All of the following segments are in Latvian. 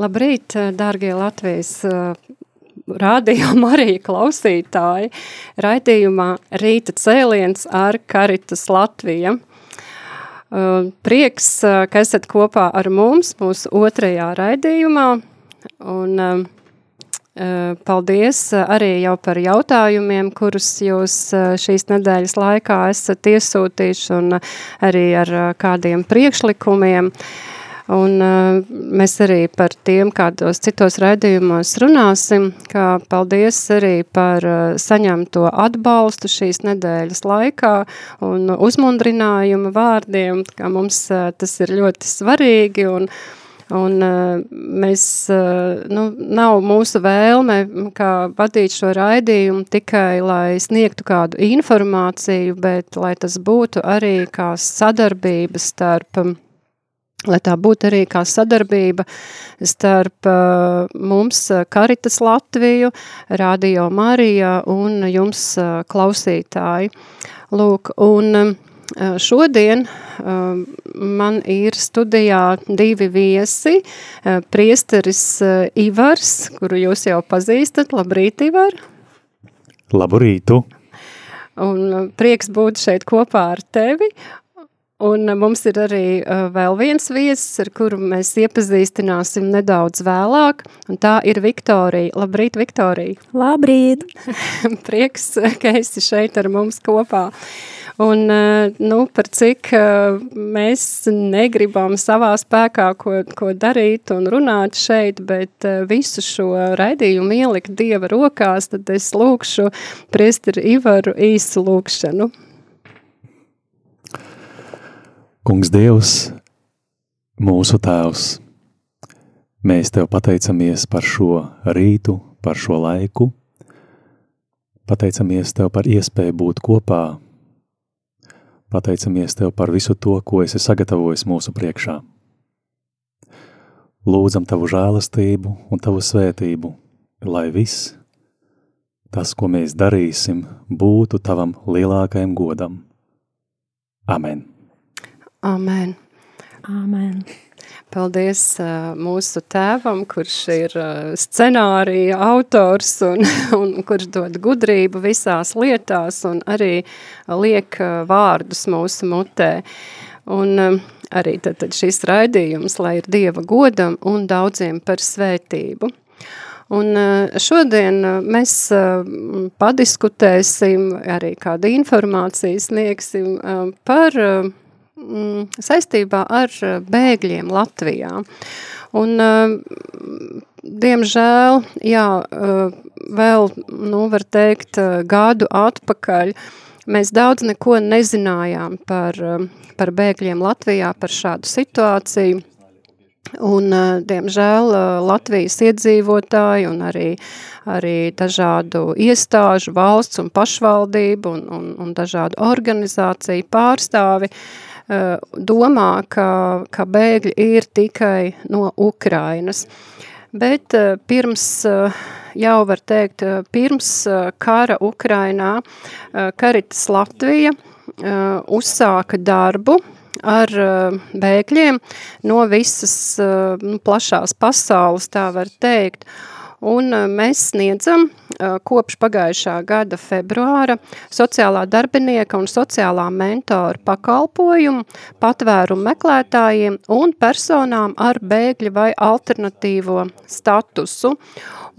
Labrīt, dārgie Latvijas rādījuma arī klausītāji. Raidījumā Rīta cēliens ar Karitas Latvija. Prieks, ka esat kopā ar mums mūsu otrajā raidījumā. Un paldies arī jau par jautājumiem, kurus jūs šīs nedēļas laikā esat iesūtījuši un arī ar kādiem priekšlikumiem. Uh, Un uh, mēs arī par tiem kādos citos raidījumos runāsim, kā paldies arī par uh, saņemto atbalstu šīs nedēļas laikā un uzmundrinājuma vārdiem, kā mums uh, tas ir ļoti svarīgi un Un uh, mēs, uh, nu, nav mūsu vēlme, kā vadīt šo raidījumu tikai, lai sniegtu kādu informāciju, bet lai tas būtu arī kā sadarbības starp lai tā būtu arī kā sadarbība starp uh, mums Karitas Latviju, Radio Marija un jums uh, klausītāji. Lūk, un uh, šodien uh, man ir studijā divi viesi, uh, priesteris uh, Ivars, kuru jūs jau pazīstat. Labrīt, Ivar! Labu rītu! Un prieks būt šeit kopā ar tevi, Un uh, mums ir arī uh, vēl viens viesis, ar kuru mēs iepazīstināsim nedaudz vēlāk, un tā ir Viktorija. Labrīt, Viktorija! Labrīt! Prieks, ka esi šeit ar mums kopā. Un, uh, nu, par cik uh, mēs negribam savā spēkā ko, ko darīt un runāt šeit, bet visu šo raidījumu ielikt Dieva rokās, tad es lūkšu priesteri Ivaru īsu lūkšanu. Kungs Dievs, mūsu Tēvs, mēs Tev pateicamies par šo rītu, par šo laiku, pateicamies Tev par iespēju būt kopā, pateicamies Tev par visu to, ko esi sagatavojis mūsu priekšā. Lūdzam Tavu žēlastību un Tavu svētību, lai viss, tas, ko mēs darīsim, būtu Tavam lielākajam godam. Amen. Amen. Amen. Paldies uh, mūsu tēvam, kurš ir uh, scenārija autors un, un kurš dod gudrību visās lietās un arī liek uh, vārdus mūsu mutē. Un uh, arī tad, tad šis raidījums, lai ir Dieva godam un daudziem par svētību. Un šodien mēs padiskutēsim, arī kādu informāciju sniegsim par mm, saistībā ar eh, bēgļiem Latvijā. Un, uh, diemžēl, jā, uh, vēl, nu, var teikt, gadu atpakaļ, mēs daudz neko nezinājām par, par bēgļiem Latvijā, par šādu situāciju. Un, diemžēl, Latvijas iedzīvotāji un arī, arī dažādu iestāžu, valsts un pašvaldību un, un, un dažādu organizāciju pārstāvi uh, Eh, domā, ka, ka bēgļi ir tikai no Ukrainas. Bet pirms, jau var teikt, pirms kara Ukrainā Karitas Latvija uzsāka darbu ar bēgļiem no visas nu, plašās pasaules, tā var teikt. Un mēs sniedzam kopš pagājušā gada februāra sociālā darbinieka un sociālā mentora pakalpojumu patvērumu meklētājiem un personām ar bēgļu vai alternatīvo statusu.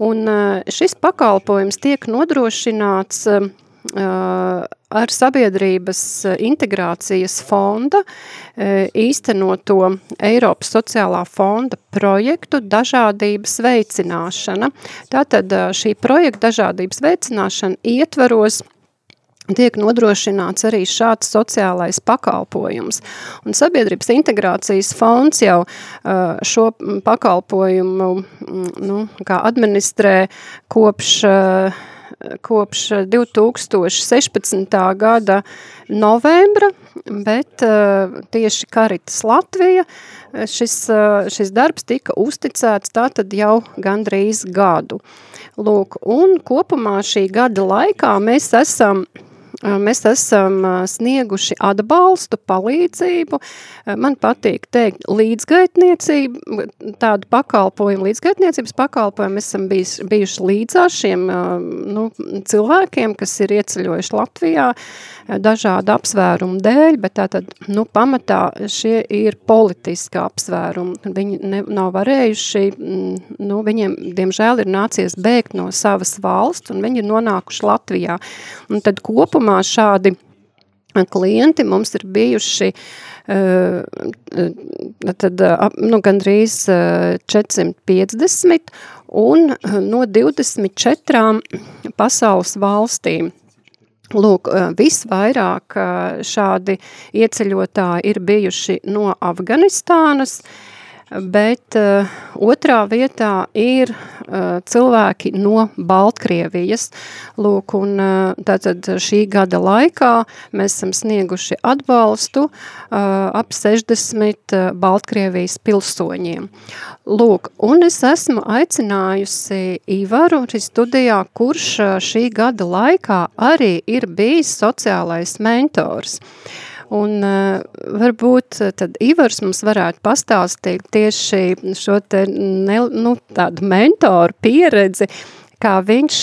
Un šis pakalpojums tiek nodrošināts ar sabiedrības integrācijas fonda īstenoto Eiropas sociālā fonda projektu dažādības veicināšana. Tātad šī projekta dažādības veicināšana ietvaros tiek nodrošināts arī šāds sociālais pakalpojums. Un sabiedrības integrācijas fonds jau šo pakalpojumu nu, administrē kopš kopš 2016. gada novembra, bet tieši Karitas Latvija šis, šis darbs tika uzticēts tātad jau gandrīz gadu. Lūk, un kopumā šī gada laikā mēs esam Mēs esam snieguši atbalstu, palīdzību. Man patīk teikt līdzgaitniecību, tādu pakalpojumu, līdzgaitniecības pakalpojumu. Mēs esam bijis, bijuši līdzās šiem nu, cilvēkiem, kas ir ieceļojuši Latvijā dažādu apsvērumu dēļ, bet tātad, nu, pamatā šie ir politiski apsvērumi. Viņi ne, nav varējuši, nu, viņiem, diemžēl, ir nācies bēgt no savas valsts, un viņi ir nonākuši Latvijā. Un tad kopumā kopumā šādi klienti mums ir bijuši uh, tad, nu, gandrīz 450 un no 24 pasaules valstīm. Lūk, visvairāk šādi ieceļotāji ir bijuši no Afganistānas, uh, bet uh, otrā vietā ir uh, cilvēki no Baltkrievijas. Lūk, un uh, tātad šī gada laikā mēs esam snieguši atbalstu uh, ap 60 uh, Baltkrievijas pilsoņiem. Lūk, un es esmu aicinājusi Ivaru studijā, kurš uh, šī gada laikā arī ir bijis sociālais mentors. Uh, Un uh, varbūt tad Ivars mums varētu pastāstīt tieši šo te ne, nu, tādu mentoru pieredzi, kā viņš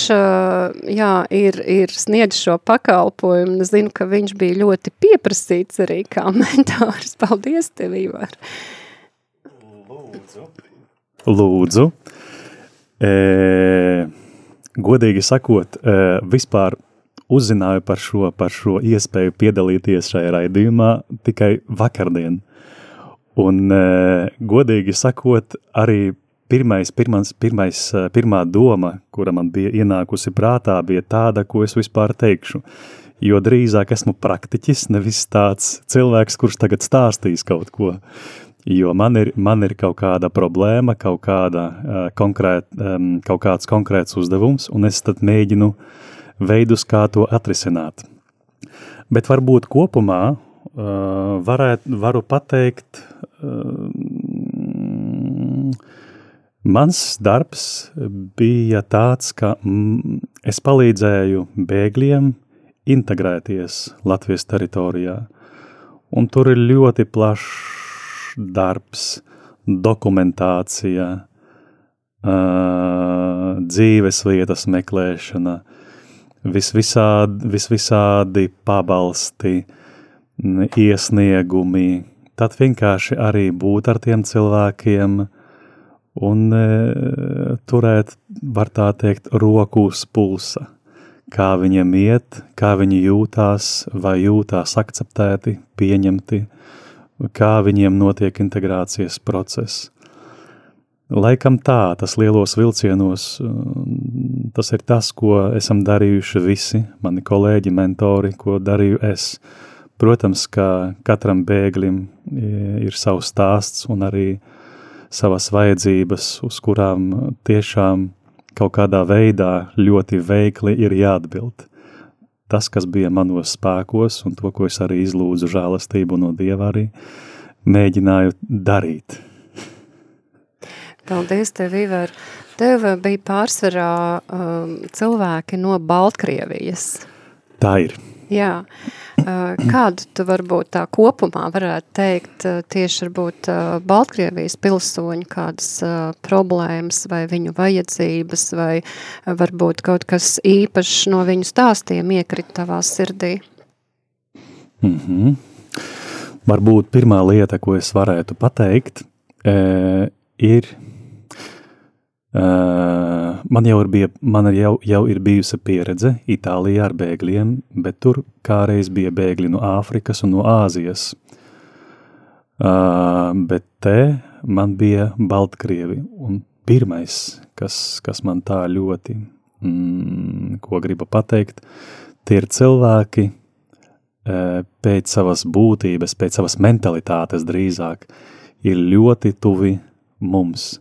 jā, ir, ir sniedz šo pakalpojumu. Es zinu, ka viņš bija ļoti pieprasīts arī kā mentors. Paldies tev, Ivar! Lūdzu! Lūdzu! E, godīgi sakot, e, vispār uzzināju par šo, par šo iespēju piedalīties šajā raidījumā tikai vakardien. Un, e, godīgi sakot, arī pirmais, pirmans, pirmais, e, pirmā doma, kura man bija ienākusi prātā, bija tāda, ko es vispār teikšu. Jo drīzāk esmu praktiķis, nevis tāds cilvēks, kurš tagad stāstīs kaut ko. Jo man ir, man ir kaut kāda problēma, kaut, kāda, uh, konkrēt, um, kaut kāds konkrēts uzdevums, un es tad mēģinu uh, veidus, kā to atrisināt. Bet varbūt kopumā uh, varēt, varu pateikt, uh, mans darbs bija tāds, ka mm, es palīdzēju bēgļiem integrēties Latvijas teritorijā. Un tur ir ļoti plašs darbs, dokumentācija, uh, dzīves vietas meklēšana, uh, visvisādi, visvisādi pabalsti, iesniegumi, tad vienkārši arī būt ar tiem cilvēkiem un e, turēt, var tā teikt, roku uz pulsa, kā viņiem iet, kā viņi jūtās, vai jūtās akceptēti, pieņemti, kā viņiem notiek integrācijas process. Laikam tā, tas lielos vilcienos, tas ir tas, ko esam darījuši visi mani kolēģi, mentori, ko darīju es. Protams, ka katram bēglim ir savs stāsts un arī savas vajadzības, uz kurām tiešām kaut kādā veidā ļoti veikli ir jāatbild. Tas, kas bija manos spēkos un to, ko es arī izlūdzu žēlastību no Dieva arī, mēģināju darīt Paldies, tev, Ivar. Tev bija pārsvarā um, cilvēki no Baltkrievijas. Tā ir. Jā. Uh, kādu tu varbūt tā kopumā varētu teikt uh, tieši varbūt uh, Baltkrievijas pilsoņu kādas problēmas vai viņu vajadzības vai varbūt kaut kas īpašs no viņu stāstiem iekrit tavā sirdī? Mm -hmm. Varbūt pirmā lieta, ko es varētu pateikt, e, ir Uh, man jau ir, bija, man jau, jau ir bijusi pieredze Itālijā ar bēgļiem, bet tur kādreiz bija bēgļi no Āfrikas un no Āzijas. Uh, bet te man bija Baltkrievi, un pirmais, kas, kas man tā ļoti, mm, ko gribu pateikt, tie ir cilvēki uh, pēc savas būtības, pēc savas mentalitātes drīzāk, ir ļoti tuvi mums.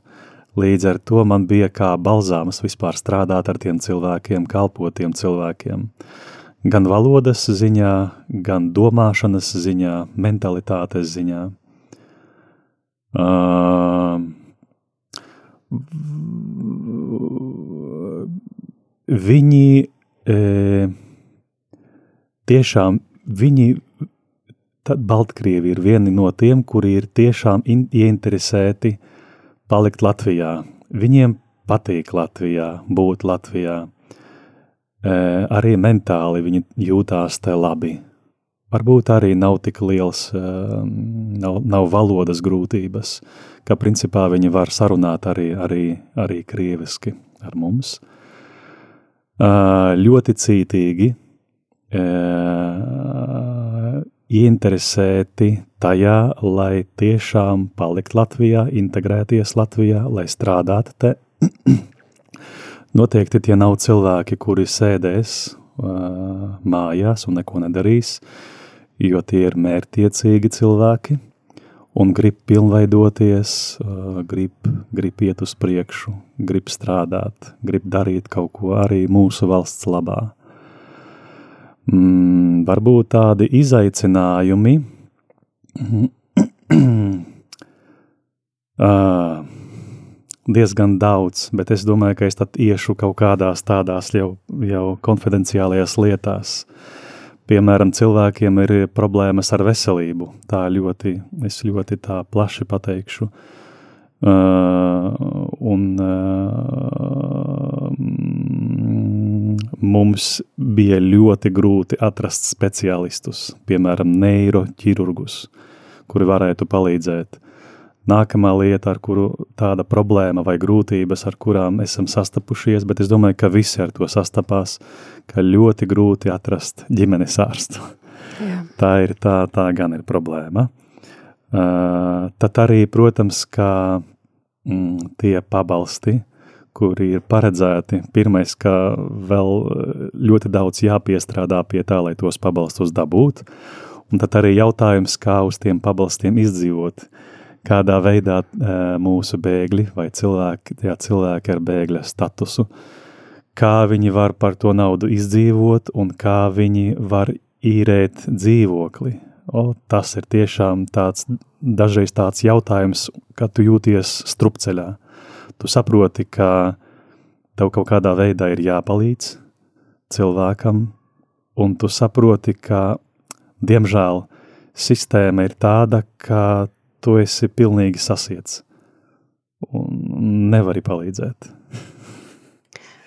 Līdz ar to man bija kā balzāmas vispār strādāt ar tiem cilvēkiem, kalpot tiem cilvēkiem. Gan valodas ziņā, gan domāšanas ziņā, mentalitātes ziņā. Uh, viņi e, tiešām, viņi, tad Baltkrievi ir vieni no tiem, kuri ir tiešām in, ieinteresēti palikt Latvijā. Viņiem patīk Latvijā, būt Latvijā. E, arī mentāli viņi jūtās te labi varbūt arī nav tik liels, ehm, nav, nav valodas grūtības, ka principā viņi var sarunāt arī, arī, arī krieviski ar mums. Ļoti cītīgi, ieinteresēti tajā, lai tiešām palikt Latvijā, integrēties Latvijā, lai strādātu te. Noteikti tie nav cilvēki, kuri sēdēs uh, mājās un neko nedarīs, uh, jo tie ir mērtiecīgi cilvēki un grib pilnveidoties, grib, grib iet uz priekšu, grib strādāt, grib darīt kaut ko arī mūsu valsts labā. Mm, varbūt tādi izaicinājumi, uh, diezgan daudz, bet es domāju, ka es tad iešu kaut kādās tādās jau, jau konfidenciālajās lietās. Piemēram, cilvēkiem ir problēmas ar veselību. Tā ļoti, es ļoti tā plaši pateikšu. Uh, un uh, mums bija ļoti grūti atrast speciālistus, piemēram, neiroķirurgus, kuri varētu palīdzēt. Nākamā lieta, ar kuru tāda problēma vai grūtības, ar kurām esam sastapušies, bet es domāju, ka visi ar to sastapās, ka ļoti grūti atrast ģimenes ārstu. Jā. Tā ir tā, tā gan ir problēma. Uh, tad arī, protams, kā mm, tie pabalsti, kuri ir paredzēti, pirmais, ka vēl ļoti daudz jāpiestrādā pie tā, lai tos pabalstus dabūtu, un tad arī jautājums, kā uz tiem pabalstiem izdzīvot. Uh, kādā veidā mūsu bēgļi vai cilvēki, cilvēki ar bēgļa statusu, kā viņi var par to naudu izdzīvot un kā viņi var īrēt dzīvokli. O, tas ir tiešām tāds, dažreiz tāds jautājums, kad tu jūties strupceļā. Tu saproti, ka tev kaut kādā veidā ir jāpalīdz cilvēkam, un tu saproti, ka, diemžēl, sistēma ir tāda, ka tu esi pilnīgi sasiets un nevari palīdzēt.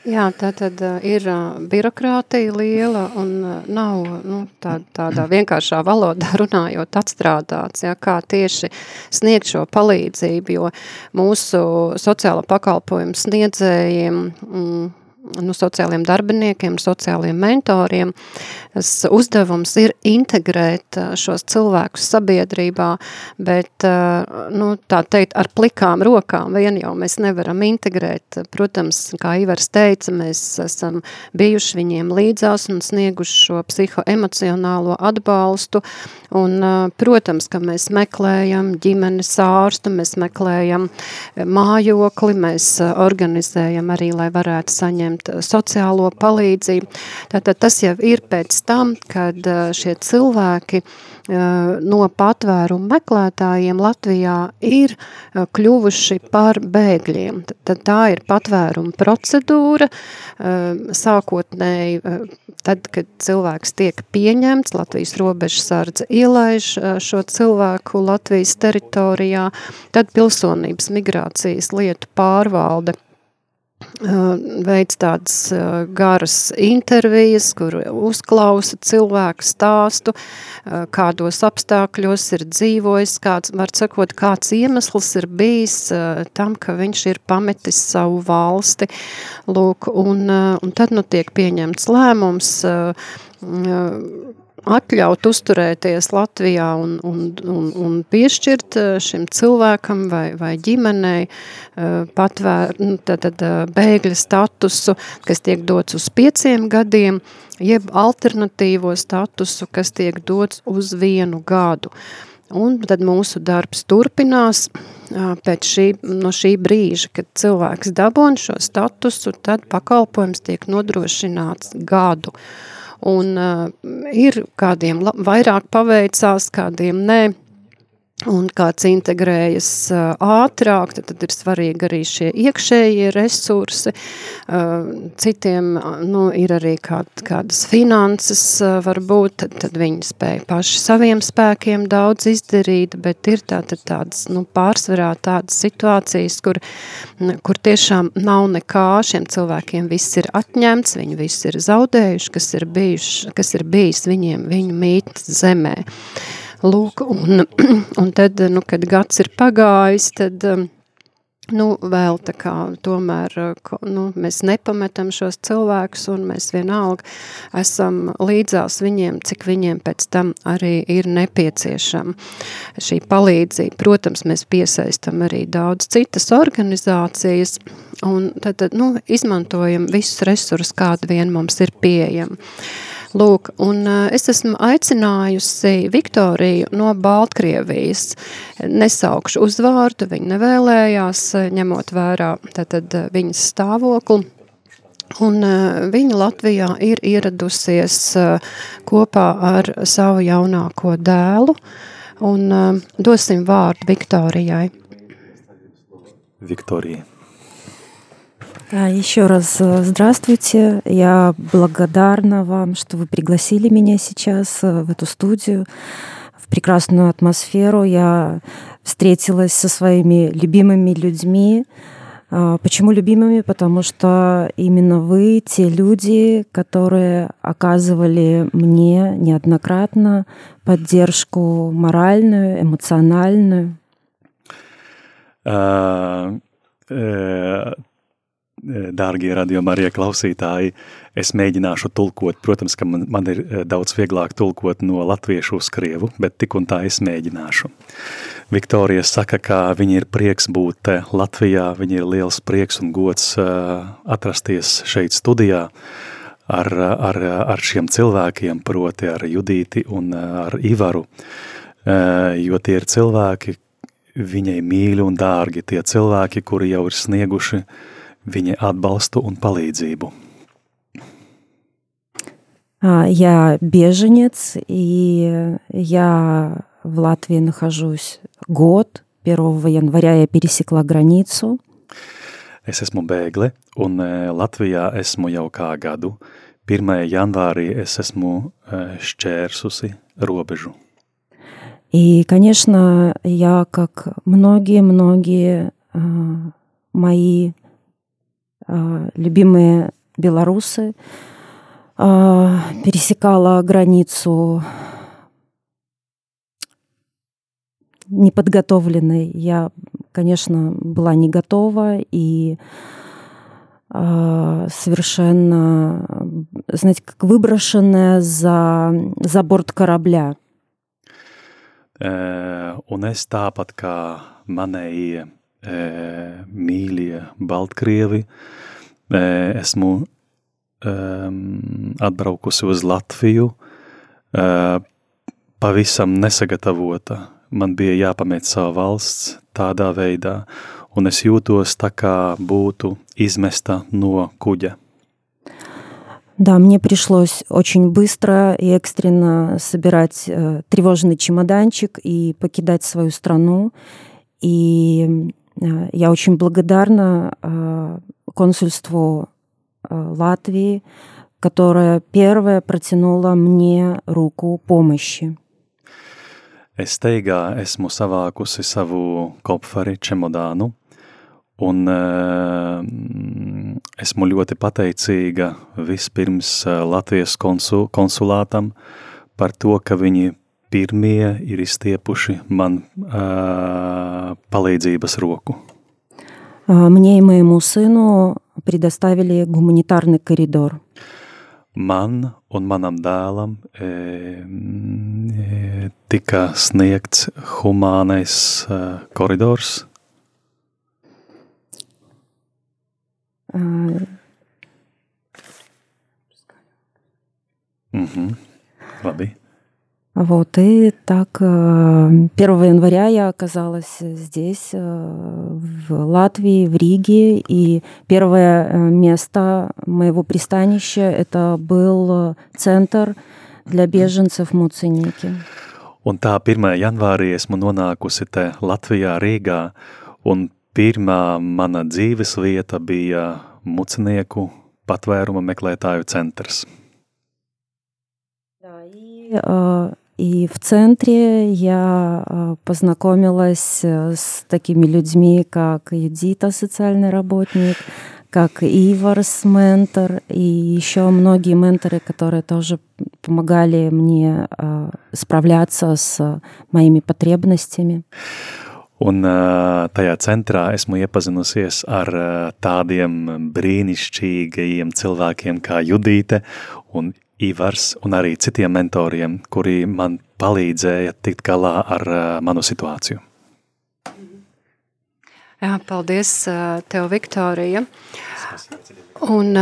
Jā, tā tad ir birokrātija liela un nav nu, tā, tādā vienkāršā valodā runājot atstrādāts, ja, kā tieši sniegt šo palīdzību, jo mūsu sociāla pakalpojumu sniedzējiem mm, nu, sociāliem darbiniekiem, sociāliem mentoriem. Tas uzdevums ir integrēt šos cilvēkus sabiedrībā, bet, nu, tā teikt, ar plikām rokām vien jau mēs nevaram integrēt. Protams, kā Ivars teica, mēs esam bijuši viņiem līdzās un snieguši šo psihoemocionālo atbalstu, un, protams, ka mēs meklējam ģimenes ārstu, mēs meklējam mājokli, mēs organizējam arī, lai varētu saņemt saņemt sociālo palīdzību. Tātad tas jau ir pēc tam, kad šie cilvēki no patvērumu meklētājiem Latvijā ir kļuvuši par bēgļiem. Tad tā ir patvērumu procedūra, sākotnēji tad, kad cilvēks tiek pieņemts, Latvijas robežsardze ielaiž šo cilvēku Latvijas teritorijā, tad pilsonības migrācijas lietu pārvalde veids tādas garas intervijas, kur uzklausa cilvēku stāstu, kādos apstākļos ir dzīvojis, kāds, var sakot, kāds iemesls ir bijis tam, ka viņš ir pametis savu valsti. Lūk, un, un tad nu tiek pieņemts lēmums atļaut uzturēties Latvijā un, un, un, un piešķirt eh, šim cilvēkam vai, vai ģimenei eh, patvēr, nu, tad, tad eh, bēgļa statusu, kas tiek dots uz pieciem gadiem, jeb alternatīvo statusu, kas tiek dots uz vienu gadu. Un tad mūsu darbs turpinās pēc šī, no šī brīža, kad cilvēks dabon šo statusu, tad pakalpojums tiek nodrošināts gadu. Uh, un uh, ir kādiem vairāk paveicās, kādiem nē, un kāds integrējas ātrāk, tad, tad ir svarīgi arī šie iekšējie resursi. Citiem nu, ir arī kād, kādas finanses, varbūt, tad, tad viņi spēja paši saviem spēkiem daudz izdarīt, bet ir tātad tādas nu, pārsvarā tādas situācijas, kur, kur tiešām nav nekā, šiem cilvēkiem viss ir atņemts, viņi viss ir zaudējuši, kas ir, bijuši, kas ir bijis viņiem viņu mīt zemē. Uh, Lūk, un, un tad, nu, kad gads ir pagājis, tad, um, nu, vēl tā kā tomēr, uh, nu, mēs nepametam šos cilvēkus un mēs vienalga esam līdzās viņiem, cik viņiem pēc tam arī ir nepieciešama šī palīdzība. Protams, mēs piesaistam arī daudz citas organizācijas un tad, nu, izmantojam visus resursus, kādu vien mums ir pieejami. Lūk, un eh, es esmu aicinājusi Viktoriju no Baltkrievijas. Nesaukšu uzvārdu, viņa nevēlējās, ņemot vērā tātad eh, viņas stāvokli. Un eh, viņa Latvijā ir ieradusies kopā ar savu jaunāko dēlu, un dosim vārdu Viktorijai. Viktorija. Еще раз э, здравствуйте. Я благодарна вам, что вы пригласили меня сейчас э, в эту студию, в прекрасную атмосферу. Я встретилась со своими любимыми людьми. А, почему любимыми? Потому что именно вы те люди, которые оказывали мне неоднократно поддержку моральную, эмоциональную. Uh, uh, dārgie radījuma arī klausītāji, es mēģināšu tulkot. Protams, ka man, man ir daudz vieglāk tulkot no latviešu uz krievu, bet tik un tā es mēģināšu. Viktorija saka, ka viņa ir prieks būt Latvijā, viņa ir liels prieks un gods atrasties šeit studijā ar, ar, ar šiem cilvēkiem, proti ar Judīti un ar Ivaru, jo tie ir cilvēki, viņai mīļi un dārgi, tie cilvēki, kuri jau ir snieguši uh, viņa atbalstu un palīdzību. Я беженец, и я в Латвии нахожусь год. 1 января я пересекла границу. Es esmu bēgle, un Latvijā esmu jau kā gadu. 1. janvārī es esmu šķērsusi robežu. И, конечно, я, как многие-многие мои любимые белорусы, пересекала границу неподготовленной. Я, конечно, была не готова и совершенно, знаете, как выброшенная за, за борт корабля. Un es tāpat kā manējie mīļie Baltkrievi, esmu um, atbraukusi uz Latviju uh, pavisam nesagatavota. Man bija jāpamet savu valsts tādā veidā, un es jūtos tā kā būtu izmesta no kuģa. Да, мне пришлось очень быстро и экстренно собирать э, тревожный чемоданчик и покидать свою страну. И э, я очень благодарна э, консульству э, Латвии, которая первая протянула мне руку помощи. Es steigā esmu savākusi savu kopfari čemodānu un uh, esmu ļoti pateicīga vispirms Latvijas konsul, konsulātam par to, ka viņi pirmie ir izstiepuši man uh, palīdzības roku. Мне и моему сыну предоставили гуманитарный коридор. Man un manam dēlam e, e, tika sniegts humānais e, koridors. Uh, Mhm. Labi. Вот, и так 1 января я оказалась здесь, в Латвии, в Риге, и первое место моего пристанища это был центр для беженцев Муциники. Un tā 1. janvārī esmu nonākusi te Latvijā, Rīgā, un pirmā mana dzīves vieta bija mucinieku patvēruma meklētāju centrs. Да, и И в центре я познакомилась с такими людьми, как Юдита, социальный работник, как Иварс, ментор, и еще многие менторы, которые тоже помогали мне справляться с моими потребностями. Un tajā centrā esmu iepazinusies ar tādiem brīnišķīgajiem cilvēkiem kā Judīte un Ivars un arī citiem mentoriem, kuri man palīdzēja tikt galā ar manu situāciju. Jā, paldies tev, Viktorija. Un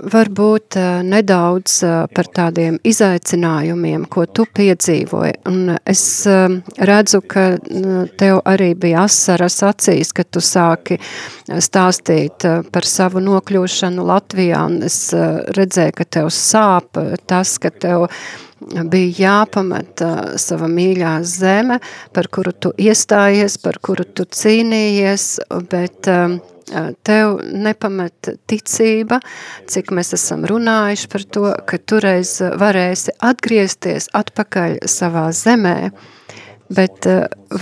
varbūt nedaudz par tādiem izaicinājumiem, ko tu piedzīvoji. Un es redzu, ka tev arī bija asaras acīs, kad tu sāki stāstīt par savu nokļūšanu Latvijā, un es redzēju, ka tev sāp tas, ka tev bija jāpamet sava mīļā zeme, par kuru tu iestājies, par kuru tu cīnījies, bet tev nepamet ticība, cik mēs esam runājuši par to, ka tureiz varēsi atgriezties atpakaļ savā zemē, bet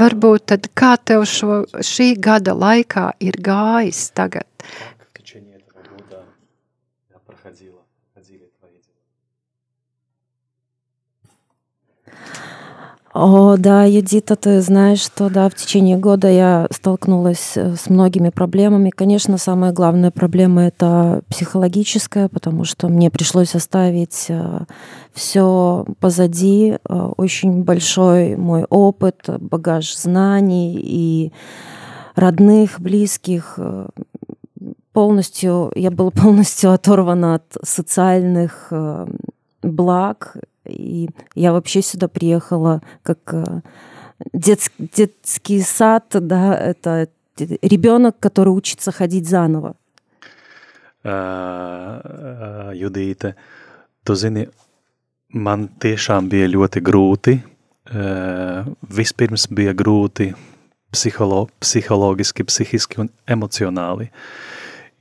varbūt tad kā tev šo, šī gada laikā ir gājis tagad? О, да, Юдита, ты знаешь, что да, в течение года я столкнулась с многими проблемами. Конечно, самая главная проблема это психологическая, потому что мне пришлось оставить все позади, очень большой мой опыт, багаж знаний и родных, близких. Полностью, я была полностью оторвана от социальных благ, и я вообще сюда приехала как детский, детский сад, да, это ребенок, который учится ходить заново. Uh, Judīte, tu zini, man tiešām bija ļoti grūti. Uh, vispirms bija grūti psiholo, psihologiski, psihiski un emocionāli,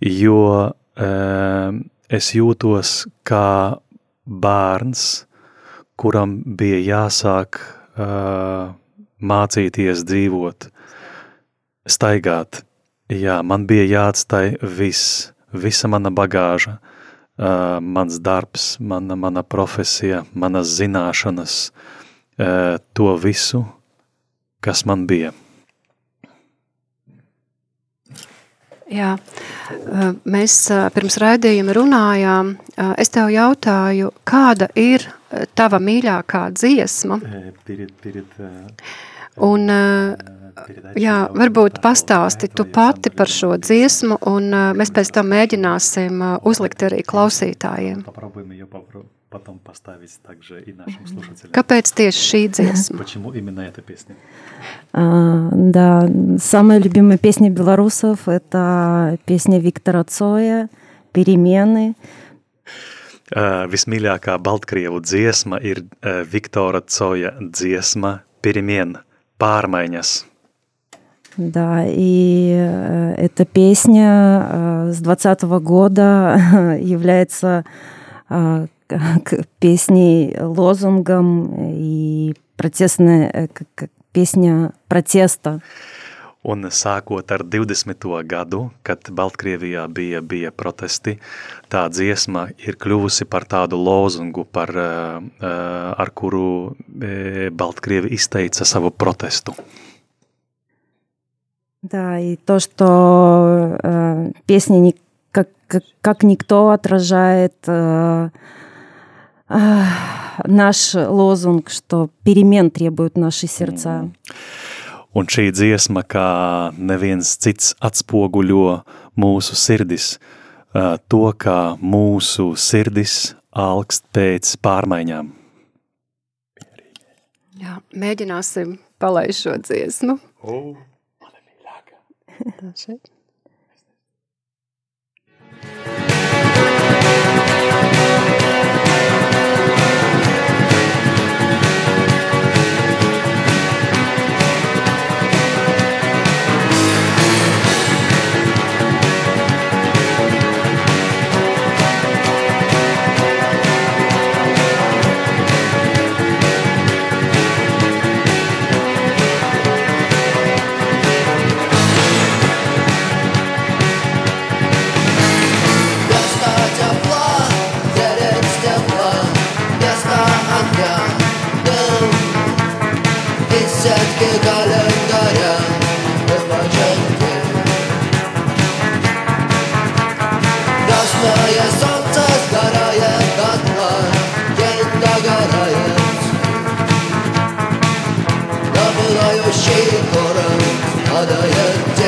jo uh, es jūtos kā bērns, kuram bija jāsāk uh, mācīties dzīvot, staigāt. Jā, man bija jāatstāj viss, visa mana bagāža, uh, mans darbs, mana, mana profesija, manas zināšanas, uh, to visu, kas man bija. Jā. Mēs pirms raidījuma runājām. Es tev jautāju, kāda ir tava mīļākā dziesma? Pirīt, pirīt, un, jā, varbūt pastāsti tu pati par šo dziesmu, un mēs pēc tam mēģināsim uzlikt arī klausītājiem. Paprobujam, jo paprobujam потом поставить также и нашим слушателям. Kāpēc tieši šī dziesma? Почему именно эта песня? А, да, самая любимая песня белорусов – это песня Виктора Цоя «Перемены». Uh, vismīļākā Baltkrievu dziesma ir uh, Viktora Coja dziesma «Перемен», «Pārmaiņas». Да, и эта песня с 20 года является песней, лозунгом и протестная, как песня протеста. Un sākot ar 20. gadu, kad Baltkrievijā bija, bija protesti, tā dziesma ir kļuvusi par tādu lozungu, par, ar kuru Baltkrievi izteica savu protestu. Да, и то, что э, песня не, как, как, как никто отражает э, э, наш лозунг, что перемен требуют наши сердца. Un šī dziesma, kā neviens cits atspoguļo mūsu sirdis, to, kā mūsu sirdis alkst pēc pārmaiņām. Jā, mēģināsim palaist šo dziesmu. Oh. Krishna Santa Garaya Gatma Genda Garaya Namulayo Shikora şey Adaya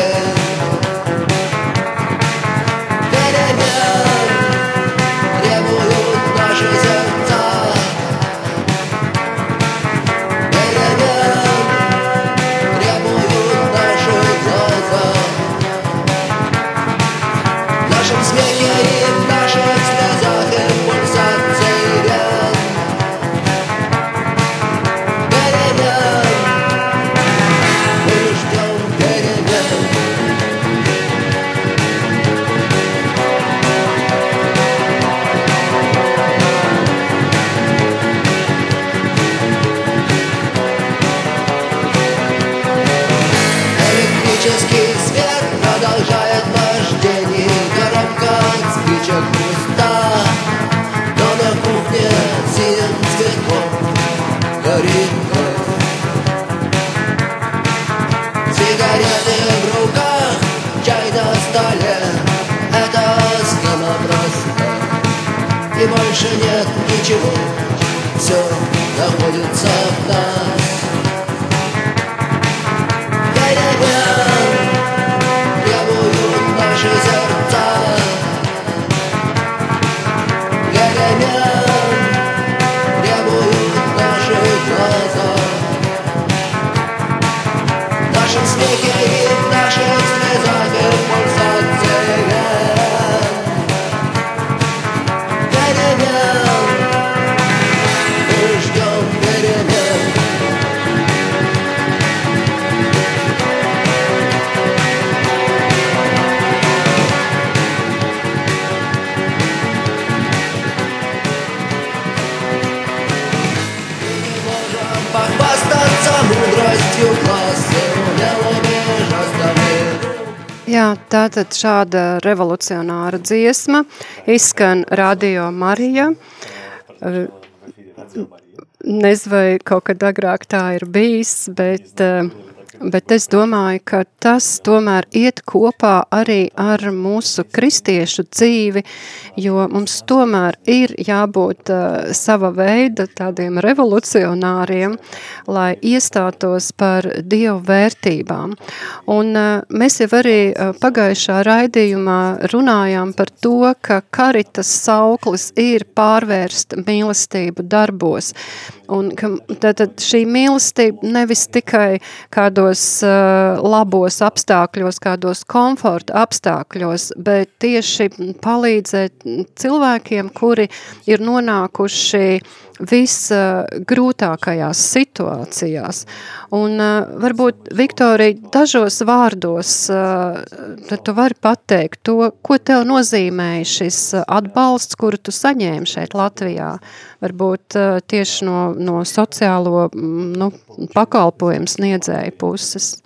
и больше нет ничего, все находится в нас. Требуют наши сердца. Требуют наши глаза. В нашем it. Tātad šāda revolucionāra dziesma izskan Radio Marija. Nezinu, vai kaut kad agrāk tā ir bijis, bet uh, bet es domāju, ka tas tomēr iet kopā arī ar mūsu kristiešu dzīvi, jo mums tomēr ir jābūt uh, sava veida tādiem revolucionāriem, lai iestātos par Dievu vērtībām. Un uh, mēs jau arī uh, pagājušā raidījumā runājām par to, ka karitas sauklis ir pārvērst mīlestību darbos. Un ka tātad šī mīlestība nevis tikai kādos uh, labos apstākļos, kādos komforta apstākļos, bet tieši palīdzēt cilvēkiem, kuri ir nonākuši visgrūtākajās situācijās. Un varbūt, Viktorija, dažos vārdos tad tu vari pateikt to, ko tev nozīmēja šis atbalsts, kuru tu saņēmi šeit Latvijā. Varbūt tieši no, no sociālo nu, pakalpojumu sniedzēju puses.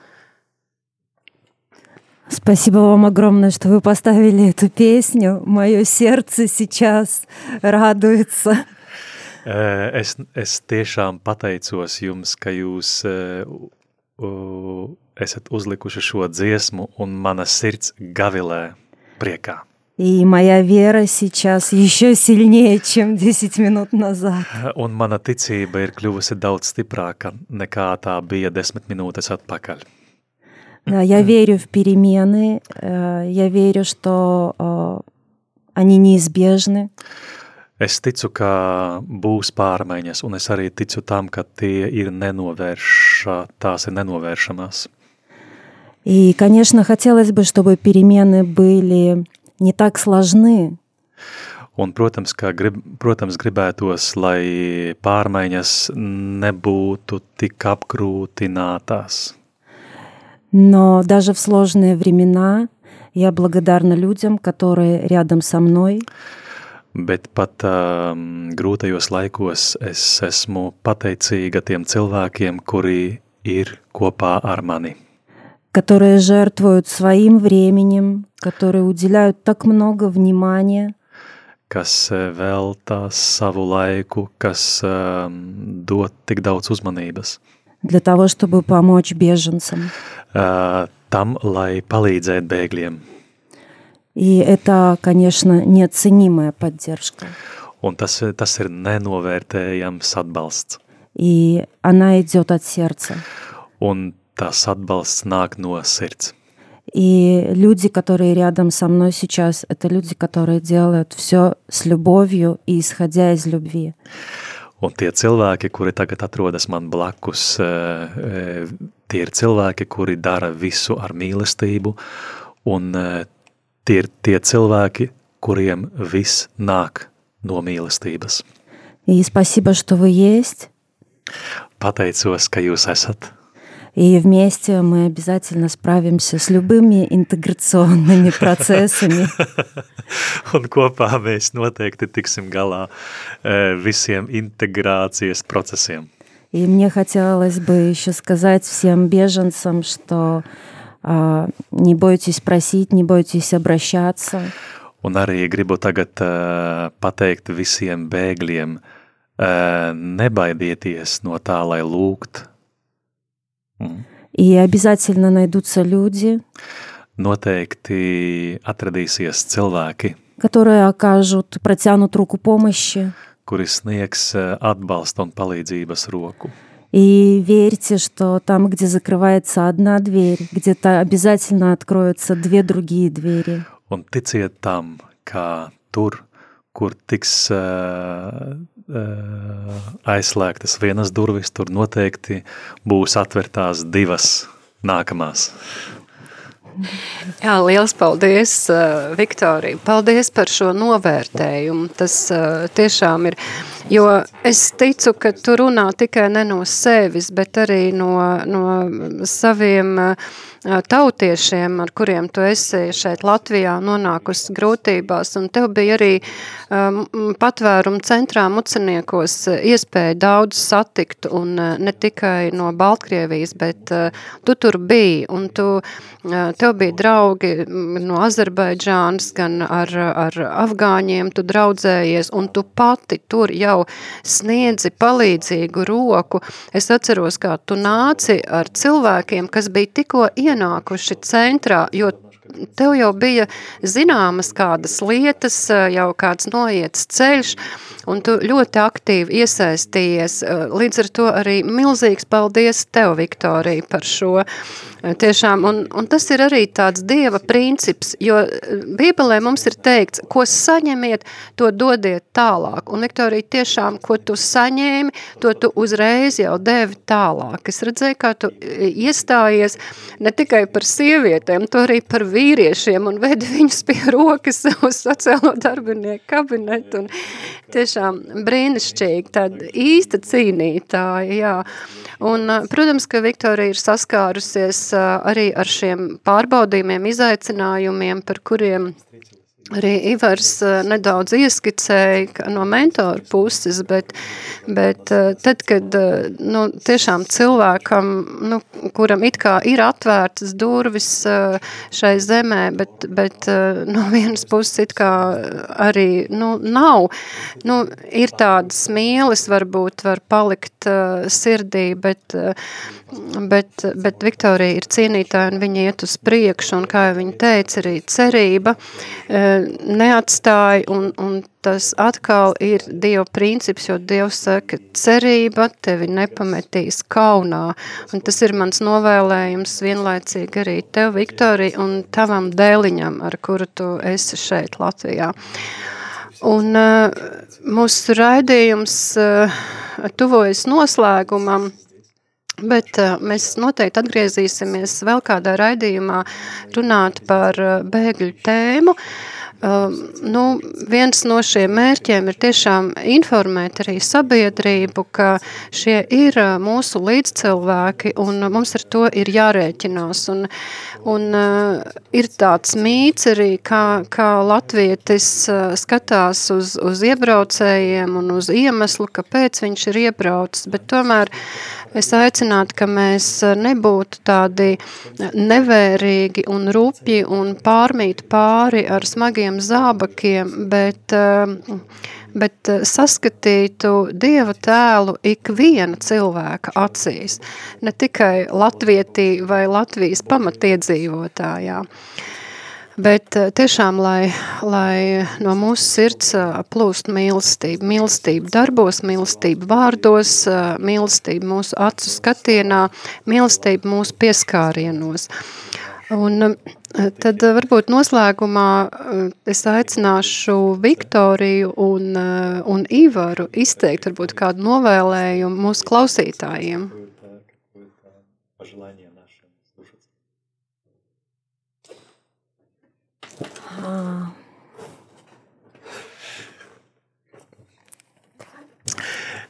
Спасибо вам огромное, что вы поставили эту песню. Мое сердце сейчас радуется. Es, es tiešām pateicos jums, ka jūs uh, esat uzlikuši šo dziesmu un mana sirds gavilē priekā. И моя вера сейчас еще сильнее, чем 10 минут назад. Un mana ticība ir kļuvusi daudz stiprāka nekā tā bija desmit minūtes atpakaļ. Да, я верю в перемены, я верю, что они неизбежны. Es ticu, ka būs pārmaiņas, un es arī ticu tam, ka tie ir nenovērša, tās ir nenovēršamās. И, конечно, хотелось бы, чтобы перемены были не так сложны. Un, protams, ka grib, protams, gribētos, lai pārmaiņas nebūtu tik apgrūtinātās. Но даже в сложные времена я благодарна людям, которые рядом со мной. Bet pat um, grūtajos laikos es esmu pateicīga tiem cilvēkiem, kuri ir kopā ar mani. Которые жертвуют своим временем, которые уделяют так много внимания. Kas veltā savu laiku, kas um, dod tik daudz uzmanības. Для того, чтобы помочь беженцам. Uh, tam, lai palīdzētu bēgļiem. И это, конечно, неоценимая поддержка. Un tas, tas ir nenovērtējams atbalsts. И она идет от сердца. Un tas atbalsts nāk no sirds. И люди, которые рядом со мной сейчас, это люди, которые делают все с любовью и исходя из любви. Un tie cilvēki, kuri tagad atrodas man blakus, tie ir cilvēki, kuri dara visu ar mīlestību, un tie ir tie cilvēki, kuriem viss nāk no mīlestības. И спасибо, что вы есть. Pateicos, ka jūs esat. И вместе мы обязательно справимся с любыми интеграционными процессами. Un kopā mēs noteikti tiksim galā visiem integrācijas procesiem. И мне хотелось бы еще сказать всем беженцам, что а, не бойтесь просить, не бойтесь обращаться. Un arī gribu tagad uh, pateikt visiem bēgļiem, uh, nebaidieties no tā, lai lūgt. Mm. И обязательно найдутся люди, Noteikti atradīsies cilvēki, которые окажут, протянут руку помощи. kuri sniegs atbalstu un palīdzības roku. И верьте, что там, где закрывается одна дверь, где-то обязательно откроются две другие двери. Un ticiet tam, ka tur, kur tiks uh, uh, aizslēgtas vienas durvis, tur noteikti būs atvērtās divas nākamās. Jā, liels paldies, uh, Viktorija. Paldies par šo novērtējumu. Tas uh, tiešām ir, jo es ticu, ka tu runā tikai ne no sevis, bet arī no, no saviem tautiešiem, ar kuriem tu esi šeit Latvijā nonākusi grūtībās, un tev bija arī um, patvērumu centrā muciniekos iespēja daudz satikt, un ne tikai no Baltkrievijas, bet uh, tu tur biji, un tu, uh, tev bija draugi no Azerbaidžānas, gan ar, ar afgāņiem tu draudzējies, un tu pati tur jau sniedzi palīdzīgu roku. Es atceros, kā tu nāci ar cilvēkiem, kas bija tikko ienākuši centrā, jo tev jau bija zināmas kādas lietas, jau kāds noiets ceļš, un tu ļoti aktīvi iesaistījies. Līdz ar to arī milzīgs paldies tev, Viktorija, par šo. Tiešām, un, un tas ir arī tāds dieva princips, jo Bībelē mums ir teikts, ko saņemiet, to dodiet tālāk. Un, Viktorija, tiešām, ko tu saņēmi, to tu uzreiz jau devi tālāk. Es redzēju, kā tu iestājies ne tikai par sievietēm, to arī par vīriešiem un vedi viņus pie rokas uz sociālo darbinieku kabinetu. Un tiešām brīnišķīgi, tāda īsta cīnītāja, jā. Un, protams, ka Viktorija ir saskārusies arī ar šiem pārbaudījumiem, izaicinājumiem, par kuriem arī Ivars eh, nedaudz ieskicēja no mentora puses, bet, bet eh, tad, kad eh, nu, tiešām cilvēkam, nu, kuram it kā ir atvērtas durvis šai zemē, bet, bet no vienas puses it kā arī nu, nav, nu, ir tādas mīles varbūt var palikt sirdī, bet Bet, bet Viktorija ir cienītāja un viņa iet uz priekšu, un kā viņa teica, arī cerība e, neatstāja, un, un tas atkal ir Dieva princips, jo Dievs saka, cerība tevi nepametīs kaunā, un tas ir mans novēlējums vienlaicīgi arī tev, Viktorija, un tavam dēliņam, ar kuru tu esi šeit Latvijā. Un uh, mūsu raidījums uh, tuvojas noslēgumam, Bet uh, mēs noteikti atgriezīsimies vēl kādā raidījumā runāt par uh, bēgļu tēmu. Uh, nu, viens no šiem mērķiem ir tiešām informēt arī sabiedrību, ka šie ir uh, mūsu līdzcilvēki un mums ar to ir jārēķinās. Un, un uh, ir tāds mīts arī, kā, kā latvietis uh, skatās uz, uz iebraucējiem un uz iemeslu, kāpēc viņš ir iebraucis, bet tomēr uh, Es aicinātu, ka mēs eh, nebūtu tādi nevērīgi un rupji un pārmīt pāri ar smagiem zābakiem, bet, eh, bet eh, saskatītu Dieva tēlu ikviena cilvēka acīs, ne tikai latvietī vai Latvijas pamatiedzīvotājā. Bet eh, tiešām, lai, lai no mūsu sirds plūst mīlestība, mīlestība darbos, mīlestība vārdos, mīlestība mūsu acu skatienā, mīlestība mūsu pieskārienos. Un Eh, tad eh, varbūt noslēgumā eh, es aicināšu Viktoriju un, un Ivaru izteikt varbūt kādu novēlējumu mūsu klausītājiem. Ah.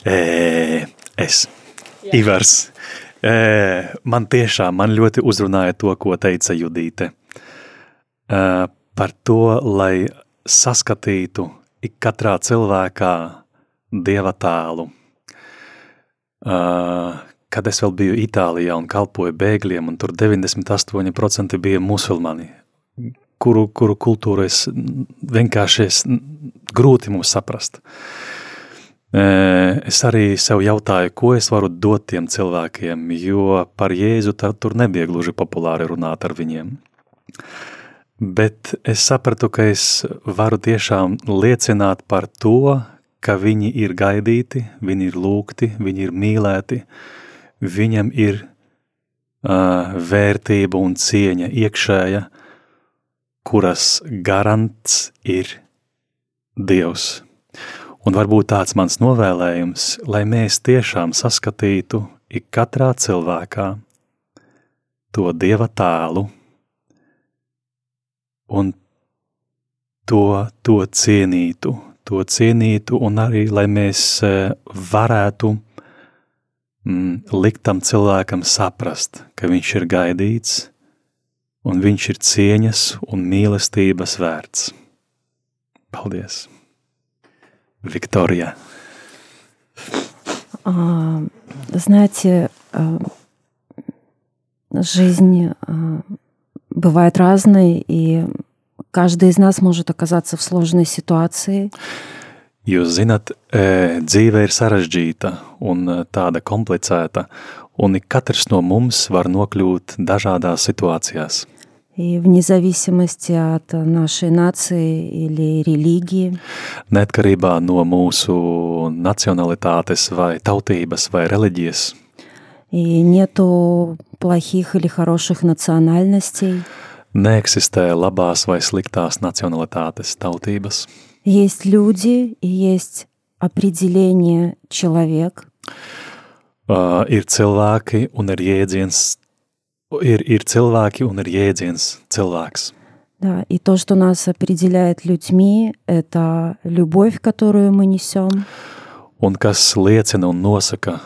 Es, Ivars, man tiešām man ļoti uzrunāja to, ko teica Judīte. E, par to, lai saskatītu ik katrā cilvēkā dieva tēlu. E, kad es vēl biju Itālijā un kalpoju bēgļiem, un tur 98% bija musulmani, kuru, kuru kultūru es vienkārši es, grūti mums saprast. Es arī sev jautāju, ko es varu dot tiem cilvēkiem, jo par Jēzu tur nebija gluži populāri runāt ar viņiem. Bet es sapratu, ka es varu tiešām liecināt par to, ka viņi ir gaidīti, viņi ir lūgti, viņi ir mīlēti, viņam ir uh, vērtība un cieņa iekšēja, kuras garants ir Dievs. Un varbūt tāds mans novēlējums, lai mēs tiešām saskatītu ik katrā cilvēkā to Dieva tēlu un to, to cienītu, to cienītu un arī, lai mēs e, varētu mm, likt tam cilvēkam saprast, ka viņš ir gaidīts, un viņš ir cieņas un mīlestības vērts. Paldies! Виктория. А, знаете, а, жизнь а, бывает разной, и каждый из нас может оказаться в сложной ситуации. Jūs zinat, dzīve ir sarežģīta un tāda komplicēta, un katrs no mums var nokļūt dažādās situācijās. И вне зависимости от нашей нации или религии. Neatkarībā no mūsu nacionalitātes vai tautības vai reliģijas. И нету плохих или хороших национальностей. Neeksistē labās vai sliktās nacionalitātes tautības. Есть люди и есть определение человек. Uh, ir cilvēki un ir jēdziens ir, ir cilvēki un ir jēdziens cilvēks. Да, и то, что нас определяет людьми, это любовь, которую мы несем. Un kas liecina un nosaka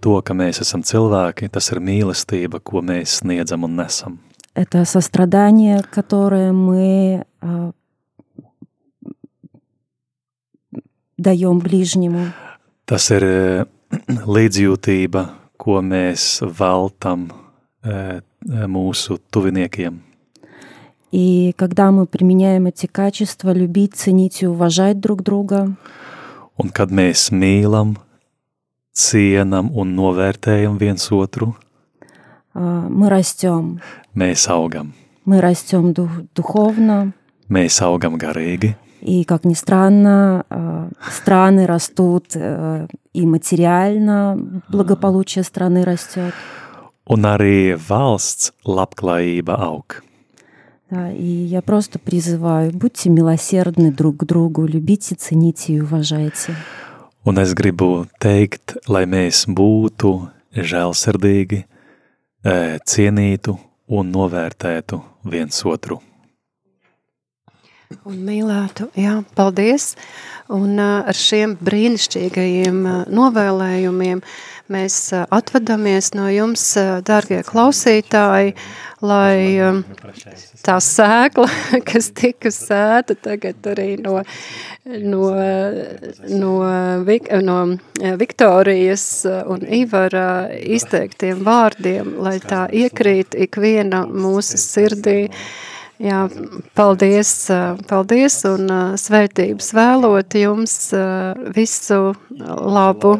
to, ka mēs esam cilvēki, tas ir mīlestība, ko mēs sniedzam un nesam. Это сострадание, которое мы даем ближнему. Tas ir eh, līdzjūtība, ko mēs veltam eh, mūsu tuviniekiem. И когда мы применяем эти качества, любить, ценить и уважать друг друга, Un kad mēs mīlam, cienam un novērtējam viens otru, мы растем. mēs augam. Мы растем дух- духовно, Mēs augam garīgi, и, как ни странно, страны растут и материально, благополучие страны растет. un arī valsts labklājība aug. Да, и я просто призываю, будьте милосердны друг к другу, любите, цените и уважайте. Un es gribu teikt, lai mēs būtu žēlsirdīgi, eh, cienītu un novērtētu viens otru. Un mīlētu, jā, paldies. Un uh, ar šiem brīnišķīgajiem uh, novēlējumiem mēs atvadamies no jums, dārgie klausītāji, lai tā sēkla, kas tika sēta tagad arī no, no, no, Vik, no Viktorijas un Ivara izteiktiem vārdiem, lai tā iekrīt ikviena mūsu sirdī. Jā, paldies, paldies un ā, svētības vēlot jums visu labu.